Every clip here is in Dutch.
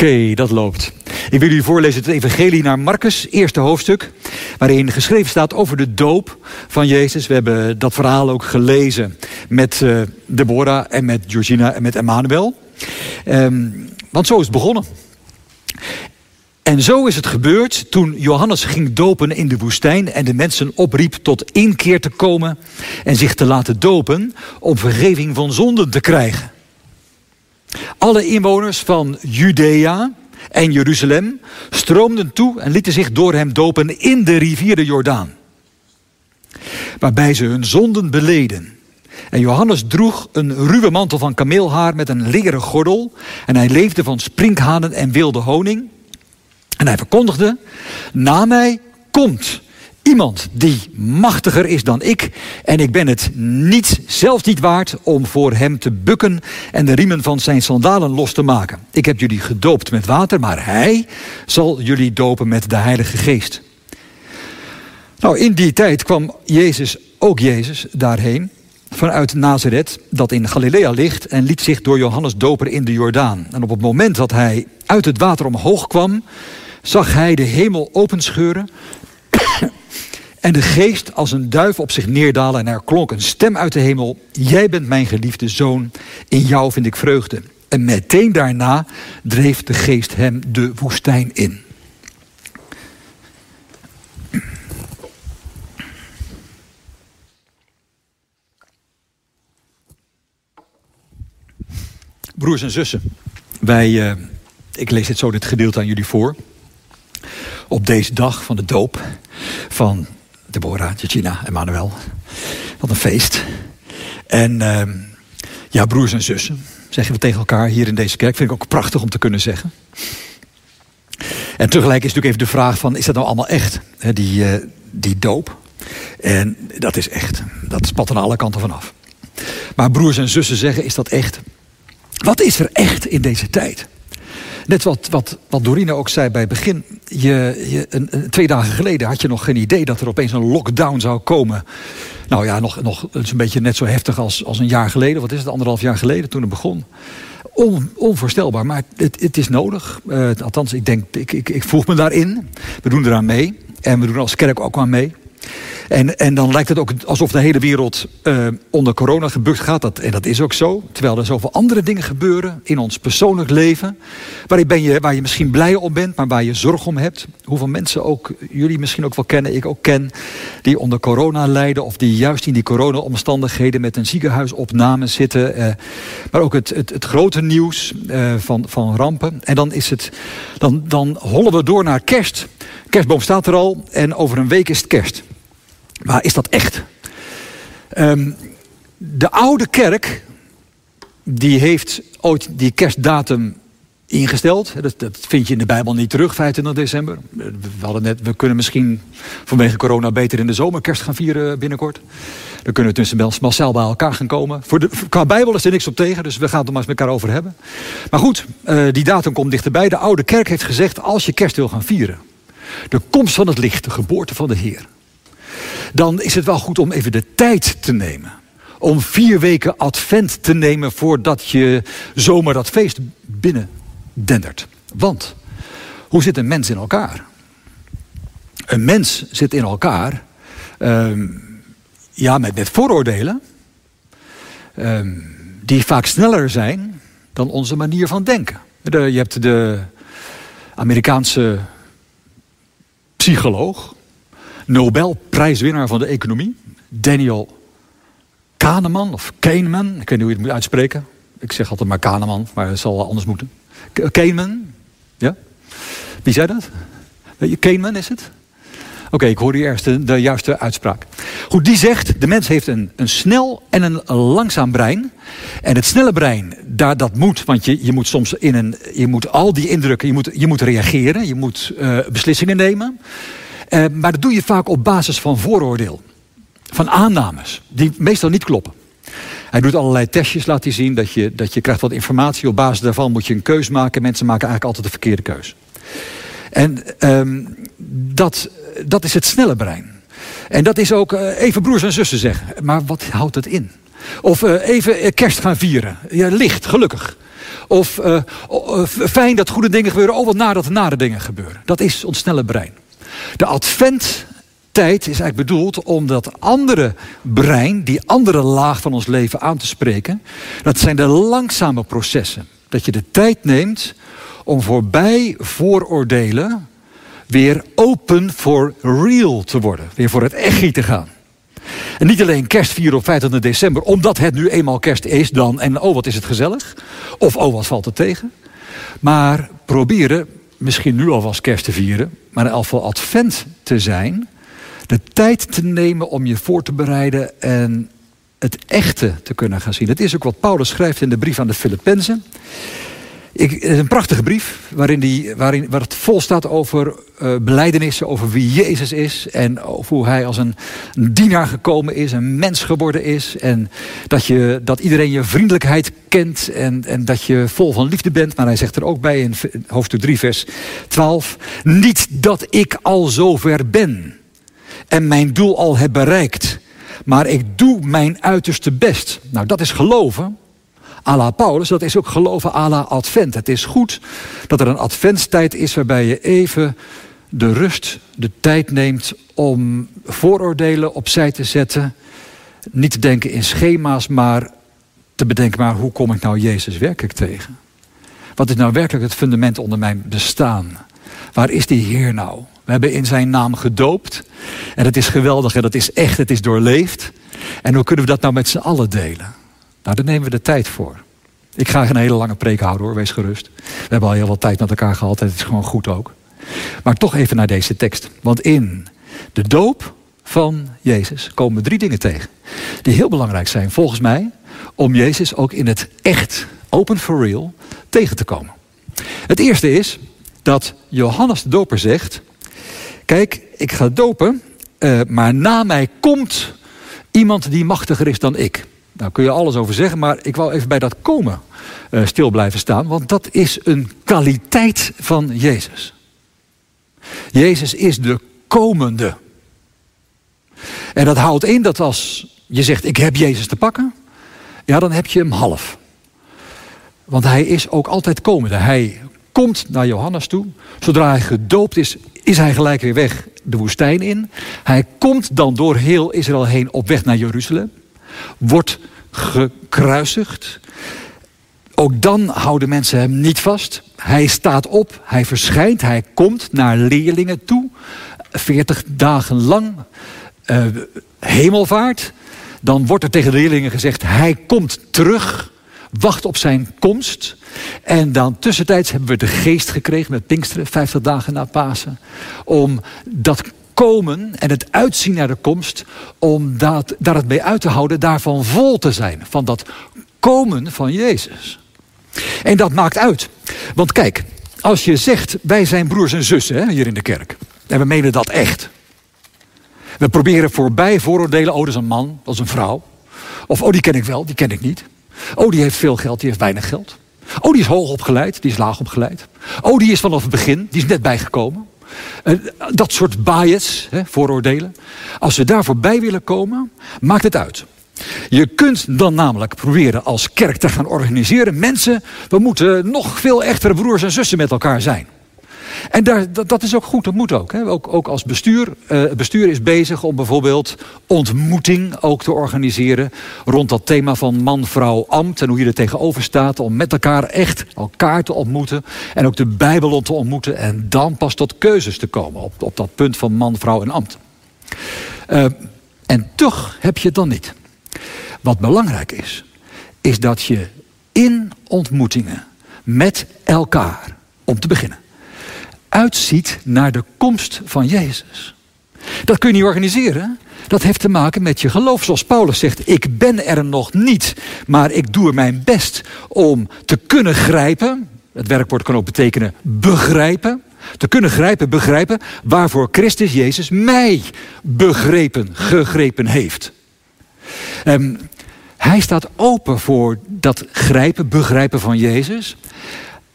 Oké, dat loopt. Ik wil jullie voorlezen het evangelie naar Marcus, eerste hoofdstuk. Waarin geschreven staat over de doop van Jezus. We hebben dat verhaal ook gelezen met uh, Deborah en met Georgina en met Emmanuel. Um, want zo is het begonnen. En zo is het gebeurd toen Johannes ging dopen in de woestijn en de mensen opriep tot inkeer te komen en zich te laten dopen om vergeving van zonden te krijgen. Alle inwoners van Judea en Jeruzalem stroomden toe en lieten zich door hem dopen in de rivier de Jordaan. Waarbij ze hun zonden beleden. En Johannes droeg een ruwe mantel van kameelhaar met een leren gordel. En hij leefde van sprinkhanen en wilde honing. En hij verkondigde, na mij komt iemand die machtiger is dan ik. En ik ben het niet, zelf niet waard om voor hem te bukken en de riemen van zijn sandalen los te maken. Ik heb jullie gedoopt met water, maar hij zal jullie dopen met de Heilige Geest. Nou, in die tijd kwam Jezus, ook Jezus, daarheen vanuit Nazareth, dat in Galilea ligt, en liet zich door Johannes dopen in de Jordaan. En op het moment dat hij uit het water omhoog kwam, zag hij de hemel openscheuren en de geest als een duif op zich neerdalen en er klonk een stem uit de hemel. Jij bent mijn geliefde zoon, in jou vind ik vreugde. En meteen daarna dreef de geest hem de woestijn in. Broers en zussen, wij, uh, ik lees dit zo dit gedeelte aan jullie voor. Op deze dag van de doop van Deborah, Tjitjina en Manuel. Wat een feest. En uh, ja, broers en zussen, zeggen we tegen elkaar hier in deze kerk. Vind ik ook prachtig om te kunnen zeggen. En tegelijk is natuurlijk even de vraag van, is dat nou allemaal echt? Die, uh, die doop. En dat is echt. Dat spat aan alle kanten vanaf. Maar broers en zussen zeggen, is dat echt? Wat is er echt in deze tijd? Net wat, wat, wat Dorina ook zei bij het begin. Je, je, een, twee dagen geleden had je nog geen idee dat er opeens een lockdown zou komen. Nou ja, nog, nog, een beetje net zo heftig als, als een jaar geleden. Wat is het, anderhalf jaar geleden toen het begon. On, onvoorstelbaar, maar het, het is nodig. Uh, althans, ik denk, ik, ik, ik voeg me daarin. We doen eraan mee. En we doen als kerk ook aan mee. En, en dan lijkt het ook alsof de hele wereld uh, onder corona gebukt gaat. Dat, en dat is ook zo. Terwijl er zoveel andere dingen gebeuren in ons persoonlijk leven. Waar, ben je, waar je misschien blij om bent, maar waar je zorg om hebt. Hoeveel mensen ook, jullie misschien ook wel kennen, ik ook ken. Die onder corona lijden. Of die juist in die corona-omstandigheden met een ziekenhuisopname zitten. Uh, maar ook het, het, het grote nieuws uh, van, van rampen. En dan, is het, dan, dan hollen we door naar kerst. Kerstboom staat er al en over een week is het kerst. Maar is dat echt? Um, de oude kerk, die heeft ooit die kerstdatum ingesteld. Dat, dat, vind je in de Bijbel niet terug, 25 december. We, hadden net, we kunnen misschien vanwege corona beter in de zomer kerst gaan vieren binnenkort. Dan kunnen we tussen massaal bij elkaar gaan komen. Voor de, qua Bijbel is er niks op tegen, dus we gaan het er maar eens met elkaar over hebben. Maar goed, uh, die datum komt dichterbij. De oude kerk heeft gezegd, als je kerst wil gaan vieren... de komst van het licht, de geboorte van de Heer dan is het wel goed om even de tijd te nemen. Om vier weken advent te nemen voordat je zomaar dat feest binnen dendert. Want, hoe zit een mens in elkaar? Een mens zit in elkaar, um, ja, met, vooroordelen, um, die vaak sneller zijn dan onze manier van denken. De, je hebt de Amerikaanse psycholoog, Nobelprijswinnaar van de economie, Daniel Kahneman of Kahneman, ik weet niet hoe je het moet uitspreken. Ik zeg altijd maar Kahneman, maar het zal anders moeten. Kahneman, ja? Wie zei dat? Kahneman is het? Oké, ik hoor hier eerst de, juiste uitspraak. Goed, die zegt, de mens heeft een, een snel en een langzaam brein. En het snelle brein, daar, dat moet, want je, je moet soms in een, je moet al die indrukken, je moet, je moet reageren, je moet uh, beslissingen nemen. Uh, maar dat doe je vaak op basis van vooroordeel. Van aannames, die meestal niet kloppen. Hij doet allerlei testjes, laat hij zien, dat je, dat je krijgt wat informatie. Op basis daarvan moet je een keus maken. Mensen maken eigenlijk altijd de verkeerde keus. En um, dat, dat is het snelle brein. En dat is ook uh, even broers en zussen zeggen. Maar wat houdt het in? Of uh, even kerst gaan vieren. Ja, licht, gelukkig. Of fijn dat goede dingen gebeuren. Oh, wat naar dat er nare dingen gebeuren. Dat is ons snelle brein. De adventtijd is eigenlijk bedoeld om dat andere brein, die andere laag van ons leven aan te spreken. Dat zijn de langzame processen. Dat je de tijd neemt om voorbij vooroordelen weer open for real te worden. Weer voor het echi te gaan. En niet alleen kerst vieren op 25 december, omdat het nu eenmaal kerst is dan en oh wat is het gezellig. Of oh wat valt er tegen. Maar proberen, misschien nu alvast kerst te vieren, maar in geval advent te zijn. De tijd te nemen om je voor te bereiden en het echte te kunnen gaan zien. Dat is ook wat Paulus schrijft in de brief aan de Filippenzen. Ik, het is een prachtige brief waarin, die, waarin waar het vol staat over uh, beleidenissen, over wie Jezus is en over hoe hij als een, een, dienaar gekomen is, een mens geworden is en dat, je, dat iedereen je vriendelijkheid kent en, en dat je vol van liefde bent. Maar hij zegt er ook bij in hoofdstuk 3 vers 12, niet dat ik al zover ben en mijn doel al heb bereikt, maar ik doe mijn uiterste best. Nou dat is geloven à la Paulus, dat is ook geloven à la Advent. Het is goed dat er een adventstijd is waarbij je even de rust, de tijd neemt om vooroordelen opzij te zetten. Niet te denken in schema's, maar te bedenken, maar hoe kom ik nou Jezus werkelijk tegen? Wat is nou werkelijk het fundament onder mijn bestaan? Waar is die Heer nou? We hebben in zijn naam gedoopt. En het is geweldig en dat is echt, het is doorleefd. En hoe kunnen we dat nou met z'n allen delen? Nou, daar nemen we de tijd voor. Ik ga geen hele lange preek houden hoor, wees gerust. We hebben al heel wat tijd met elkaar gehad het is gewoon goed ook. Maar toch even naar deze tekst. Want in de doop van Jezus komen drie dingen tegen. Die heel belangrijk zijn volgens mij. Om Jezus ook in het echt, open for real, tegen te komen. Het eerste is dat Johannes de doper zegt. Kijk, ik ga dopen, uh, maar na mij komt iemand die machtiger is dan ik. Daar kun je alles over zeggen, maar ik wou even bij dat komen uh, stil blijven staan. Want dat is een kwaliteit van Jezus. Jezus is de komende. En dat houdt in dat als je zegt, ik heb Jezus te pakken, ja, dan heb je hem half. Want hij is ook altijd komende. Hij komt naar Johannes toe. Zodra hij gedoopt is, is hij gelijk weer weg de woestijn in. Hij komt dan door heel Israël heen op weg naar Jeruzalem wordt gekruisigd. Ook dan houden mensen hem niet vast. Hij staat op, hij verschijnt, hij komt naar leerlingen toe. 40 dagen lang uh, hemelvaart. Dan wordt er tegen de leerlingen gezegd: Hij komt terug. Wacht op zijn komst. En dan tussentijds hebben we de geest gekregen met Pinksteren, 50 dagen na Pasen. Om dat komen en het uitzien naar de komst, om dat, daar het mee uit te houden, daarvan vol te zijn. Van dat komen van Jezus. En dat maakt uit. Want kijk, als je zegt, wij zijn broers en zussen hè, hier in de kerk. En we menen dat echt. We proberen voorbij vooroordelen, oh dat is een man, dat is een vrouw. Of oh die ken ik wel, die ken ik niet. Oh die heeft veel geld, die heeft weinig geld. Oh die is hoog opgeleid, die is laag opgeleid. Oh die is vanaf het begin, die is net bijgekomen. Eh, dat soort bias, vooroordelen. Als we daar voorbij willen komen, maakt het uit. Je kunt dan namelijk proberen als kerk te gaan organiseren. Mensen, we moeten nog veel echtere broers en zussen met elkaar zijn. En daar, dat, is ook goed, dat moet ook. Hè. Ook, ook als bestuur. Uh, het bestuur is bezig om bijvoorbeeld ontmoeting ook te organiseren. Rond dat thema van man, vrouw, ambt. En hoe je er tegenover staat. Om met elkaar echt elkaar te ontmoeten. En ook de Bijbel te ontmoeten. En dan pas tot keuzes te komen. Op, op dat punt van man, vrouw en ambt. Uh, en toch heb je het dan niet. Wat belangrijk is. Is dat je in ontmoetingen met elkaar. Om te beginnen uitziet naar de komst van Jezus. Dat kun je niet organiseren. Dat heeft te maken met je geloof. Zoals Paulus zegt, ik ben er nog niet, maar ik doe mijn best om te kunnen grijpen. Het werkwoord kan ook betekenen begrijpen. Te kunnen grijpen, begrijpen, waarvoor Christus Jezus mij begrepen, gegrepen heeft. Um, hij staat open voor dat grijpen, begrijpen van Jezus.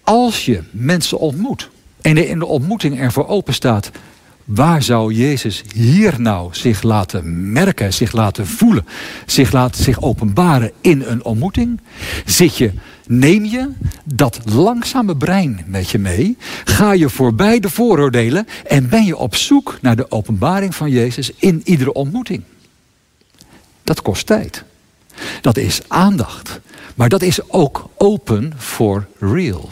Als je mensen ontmoet en in de ontmoeting ervoor open staat. Waar zou Jezus hier nou zich laten merken, zich laten voelen, zich laten zich openbaren in een ontmoeting? Zit je neem je dat langzame brein met je mee, ga je voorbij de vooroordelen en ben je op zoek naar de openbaring van Jezus in iedere ontmoeting. Dat kost tijd. Dat is aandacht. Maar dat is ook open for real.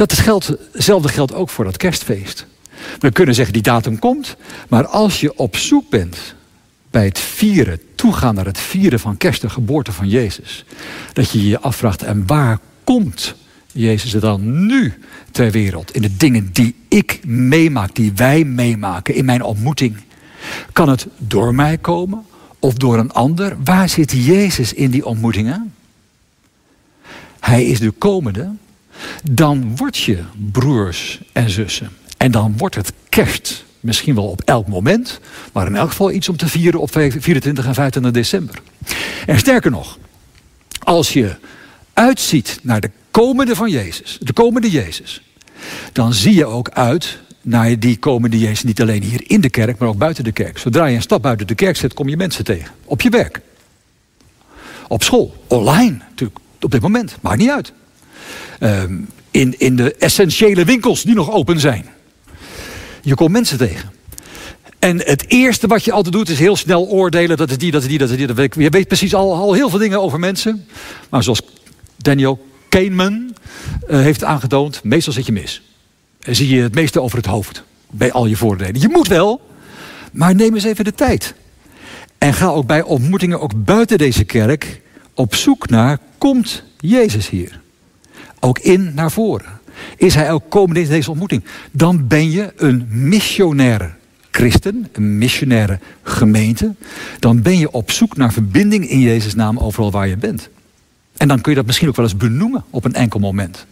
Dat geldt, hetzelfde geldt ook voor dat kerstfeest. We kunnen zeggen die datum komt, maar als je op zoek bent bij het vieren, toegaan naar het vieren van kerst, de geboorte van Jezus, dat je je afvraagt en waar komt Jezus er dan nu ter wereld? In de dingen die ik meemaak, die wij meemaken in mijn ontmoeting. Kan het door mij komen of door een ander? Waar zit Jezus in die ontmoetingen? Hij is de komende. Dan word je broers en zussen. En dan wordt het kerst. Misschien wel op elk moment. Maar in elk geval iets om te vieren op 24 en 25 december. En sterker nog. Als je uitziet naar de komende van Jezus. De komende Jezus. Dan zie je ook uit naar die komende Jezus. Niet alleen hier in de kerk, maar ook buiten de kerk. Zodra je een stap buiten de kerk zet, kom je mensen tegen. Op je werk. Op school. Online natuurlijk. Op dit moment. Maakt niet uit. Ehm, in, in de essentiële winkels die nog open zijn. Je komt mensen tegen. En het eerste wat je altijd doet is heel snel oordelen. Dat is die, dat is die, dat is die. Je weet precies al, al heel veel dingen over mensen. Maar zoals Daniel Kahneman uh, heeft aangetoond, meestal zit je mis. En zie je het meeste over het hoofd. Bij al je voordelen. Je moet wel, maar neem eens even de tijd. En ga ook bij ontmoetingen, ook buiten deze kerk, op zoek naar, komt Jezus hier? Ook in naar voren. Is hij ook komend in deze ontmoeting? Dan ben je een missionaire christen, een missionaire gemeente. Dan ben je op zoek naar verbinding in Jezus' naam overal waar je bent. En dan kun je dat misschien ook wel eens benoemen op een enkel moment.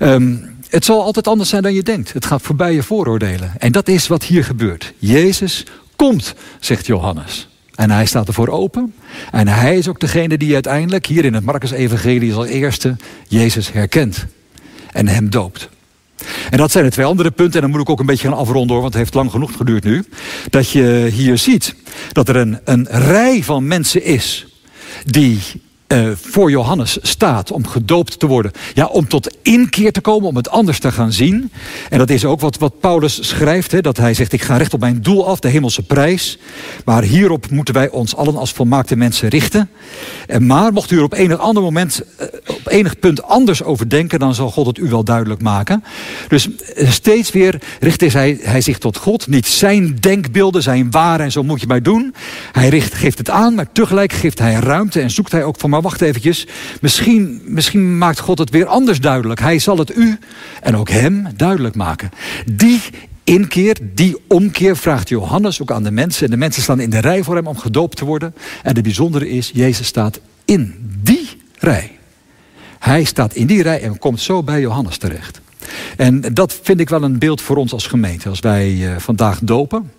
Um, het zal altijd anders zijn dan je denkt. Het gaat voorbij je vooroordelen. En dat is wat hier gebeurt. Jezus komt, zegt Johannes. En hij staat ervoor open. En hij is ook degene die uiteindelijk hier in het Marcus-evangelie als eerste Jezus herkent. En hem doopt. En dat zijn de twee andere punten. En dan moet ik ook een beetje gaan afronden hoor, want het heeft lang genoeg geduurd nu. Dat je hier ziet dat er een, een rij van mensen is die uh, voor Johannes staat om gedoopt te worden. Ja, om tot inkeer te komen, om het anders te gaan zien. En dat is ook wat, wat Paulus schrijft. Hè, dat hij zegt, ik ga recht op mijn doel af, de hemelse prijs. Maar hierop moeten wij ons allen als volmaakte mensen richten. En maar mocht u er op enig ander moment, uh, op enig punt anders over denken... dan zal God het u wel duidelijk maken. Dus uh, steeds weer richt hij, hij zich tot God. Niet zijn denkbeelden, zijn waar en zo moet je maar doen. Hij richt, geeft het aan, maar tegelijk geeft hij ruimte en zoekt hij ook voor wacht eventjes. Misschien, misschien maakt God het weer anders duidelijk. Hij zal het u en ook hem duidelijk maken. Die inkeer, die omkeer vraagt Johannes ook aan de mensen. En de mensen staan in de rij voor hem om gedoopt te worden. En het bijzondere is, Jezus staat in die rij. Hij staat in die rij en komt zo bij Johannes terecht. En dat vind ik wel een beeld voor ons als gemeente. Als wij uh, vandaag dopen.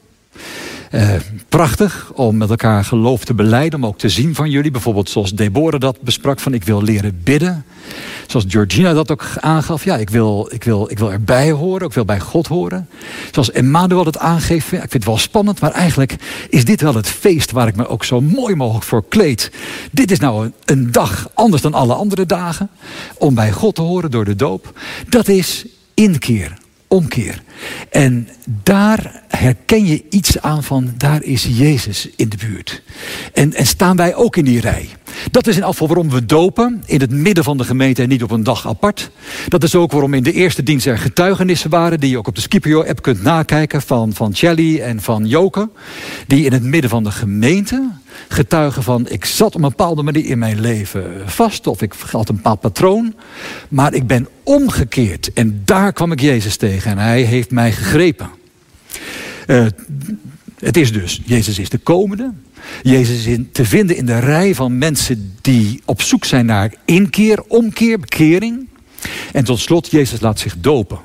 Uh, prachtig om met elkaar geloof te beleiden, om ook te zien van jullie. Bijvoorbeeld zoals Deborah dat besprak, van ik wil leren bidden. Zoals Georgina dat ook aangaf, ja, ik wil, ik wil, ik wil erbij horen, ik wil bij God horen. Zoals Emmanuel dat aangeeft, ja, ik vind het wel spannend, maar eigenlijk is dit wel het feest waar ik me ook zo mooi mogelijk voor kleed. Dit is nou een dag anders dan alle andere dagen, om bij God te horen door de doop. Dat is inkeer, omkeer. En daar herken je iets aan van, daar is Jezus in de buurt. En, en staan wij ook in die rij. Dat is in afval waarom we dopen, in het midden van de gemeente en niet op een dag apart. Dat is ook waarom in de eerste dienst er getuigenissen waren, die je ook op de Scipio-app kunt nakijken, van, van en van Joke. Die in het midden van de gemeente getuigen van, ik zat op een bepaalde manier in mijn leven vast, of ik had een bepaald patroon, maar ik ben omgekeerd. En daar kwam ik Jezus tegen en hij heeft mij gegrepen. Uh, het is dus, Jezus is de komende. Jezus is te vinden in de rij van mensen die op zoek zijn naar inkeer, omkeer, bekering. En tot slot, Jezus laat zich dopen.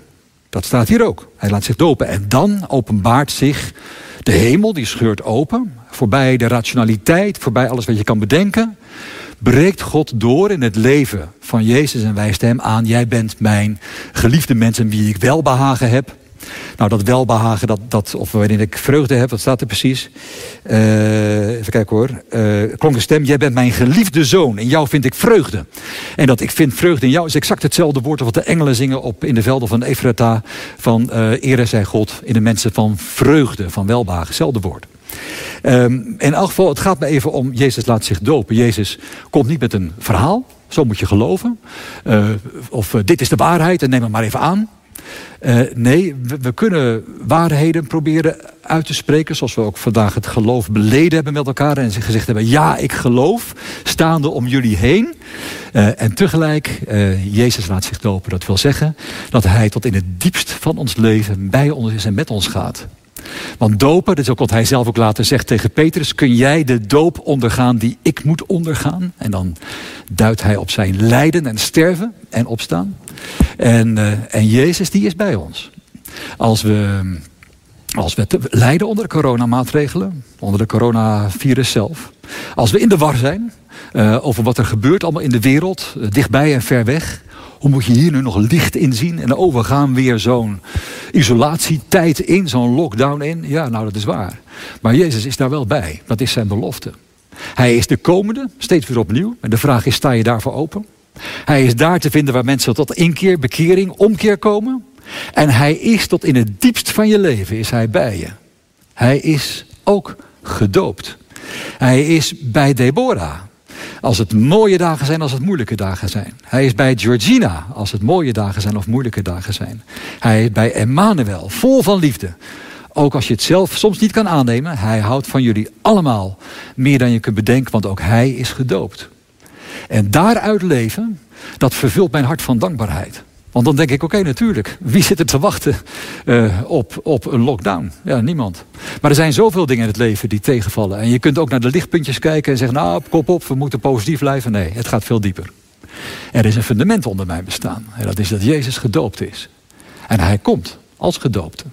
Dat staat hier ook. Hij laat zich dopen. En dan openbaart zich de hemel, die scheurt open. Voorbij de rationaliteit, voorbij alles wat je kan bedenken. Breekt God door in het leven van Jezus en wijst hem aan: Jij bent mijn geliefde mens en wie ik wel behagen heb. Nou, dat welbehagen, dat, dat, of waarin ik vreugde heb, wat staat er precies? Uh, even kijken hoor. Uh, klonk een stem, jij bent mijn geliefde zoon. In jou vind ik vreugde. En dat ik vind vreugde in jou is exact hetzelfde woord wat de engelen zingen op in de velden van Efrata. Van uh, ere zij God in de mensen van vreugde, van welbehagen. Hetzelfde woord. Um, in elk geval, het gaat me even om Jezus laat zich dopen. Jezus komt niet met een verhaal. Zo moet je geloven. Of dit is de waarheid en neem het maar even aan. Uh, nee, we, kunnen waarheden proberen uit te spreken. Zoals we ook vandaag het geloof beleden hebben met elkaar. En gezegd hebben, ja, ik geloof. Staande om jullie heen. Uh, en tegelijk, uh, Jezus laat zich dopen. Dat wil zeggen dat hij tot in het diepst van ons leven bij ons is en met ons gaat. Want dopen, dat is ook wat hij zelf ook later zegt tegen Petrus, kun jij de doop ondergaan die ik moet ondergaan? En dan duidt hij op zijn lijden en sterven en opstaan. En, uh, en Jezus, die is bij ons. Als we, als we lijden onder de coronamaatregelen, onder de coronavirus zelf. Als we in de war zijn uh, over wat er gebeurt allemaal in de wereld, uh, dichtbij en ver weg. Hoe moet je hier nu nog licht in zien? En oh, we gaan weer zo'n isolatietijd in, zo'n lockdown in. Ja, nou dat is waar. Maar Jezus is daar wel bij. Dat is zijn belofte. Hij is de komende, steeds weer opnieuw. En de vraag is, sta je daarvoor open? Hij is daar te vinden waar mensen tot inkeer, bekering, omkeer komen. En hij is tot in het diepst van je leven is hij bij je. Hij is ook gedoopt. Hij is bij Deborah. Als het mooie dagen zijn, als het moeilijke dagen zijn. Hij is bij Georgina, als het mooie dagen zijn of moeilijke dagen zijn. Hij is bij Emmanuel, vol van liefde. Ook als je het zelf soms niet kan aannemen, hij houdt van jullie allemaal meer dan je kunt bedenken, want ook hij is gedoopt. En daaruit leven, dat vervult mijn hart van dankbaarheid. Want dan denk ik, oké, natuurlijk. Wie zit er te wachten uh, op, op een lockdown? Ja, niemand. Maar er zijn zoveel dingen in het leven die tegenvallen. En je kunt ook naar de lichtpuntjes kijken en zeggen... nou, kop op, we moeten positief blijven. Nee, het gaat veel dieper. Er is een fundament onder mijn bestaan. En dat is dat Jezus gedoopt is. En hij komt als gedoopte.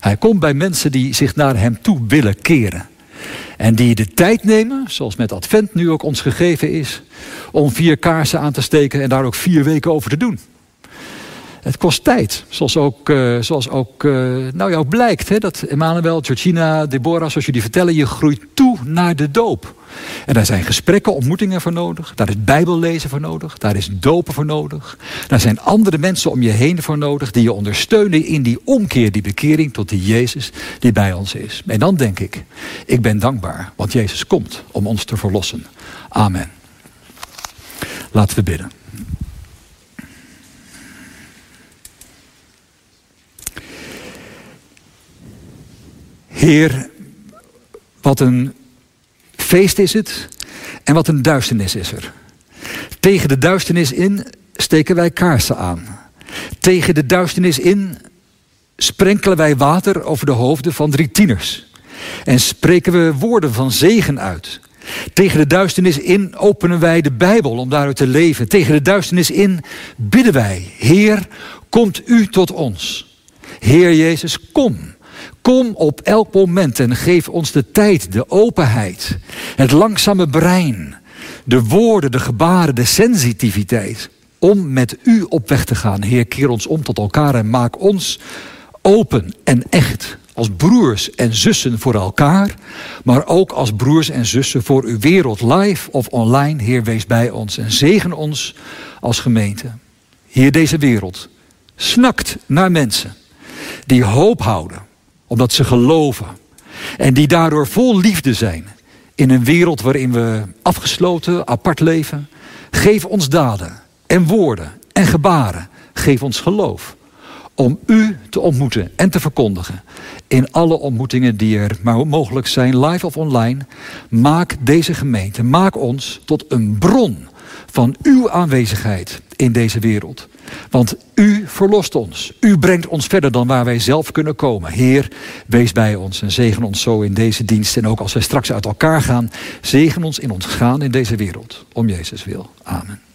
Hij komt bij mensen die zich naar hem toe willen keren. En die de tijd nemen, zoals met Advent nu ook ons gegeven is... om vier kaarsen aan te steken en daar ook vier weken over te doen. Het kost tijd. Zoals ook, uh, zoals ook uh, nou ja, blijkt. Hè, dat Emmanuel, Georgina, Deborah, zoals jullie vertellen, je groeit toe naar de doop. En daar zijn gesprekken, ontmoetingen voor nodig. Daar is bijbellezen voor nodig. Daar is dopen voor nodig. Daar zijn andere mensen om je heen voor nodig. Die je ondersteunen in die omkeer, die bekering tot die Jezus die bij ons is. En dan denk ik, ik ben dankbaar. Want Jezus komt om ons te verlossen. Amen. Laten we bidden. Heer, wat een feest is het en wat een duisternis is er. Tegen de duisternis in steken wij kaarsen aan. Tegen de duisternis in sprenkelen wij water over de hoofden van drie tieners. En spreken we woorden van zegen uit. Tegen de duisternis in openen wij de Bijbel om daaruit te leven. Tegen de duisternis in bidden wij, Heer, komt u tot ons. Heer Jezus, kom. Kom op elk moment en geef ons de tijd, de openheid, het langzame brein, de woorden, de gebaren, de sensitiviteit. Om met u op weg te gaan. Heer, keer ons om tot elkaar en maak ons open en echt. Als broers en zussen voor elkaar, maar ook als broers en zussen voor uw wereld, live of online. Heer, wees bij ons en zegen ons als gemeente. Heer, deze wereld snakt naar mensen die hoop houden omdat ze geloven. En die daardoor vol liefde zijn. In een wereld waarin we afgesloten, apart leven. Geef ons daden en woorden en gebaren. Geef ons geloof. Om u te ontmoeten en te verkondigen. In alle ontmoetingen die er maar mogelijk zijn, live of online. Maak deze gemeente, maak ons tot een bron van uw aanwezigheid in deze wereld. Want u verlost ons. U brengt ons verder dan waar wij zelf kunnen komen. Heer, wees bij ons en zegen ons zo in deze dienst. En ook als wij straks uit elkaar gaan, zegen ons in ons gaan in deze wereld. Om Jezus wil. Amen.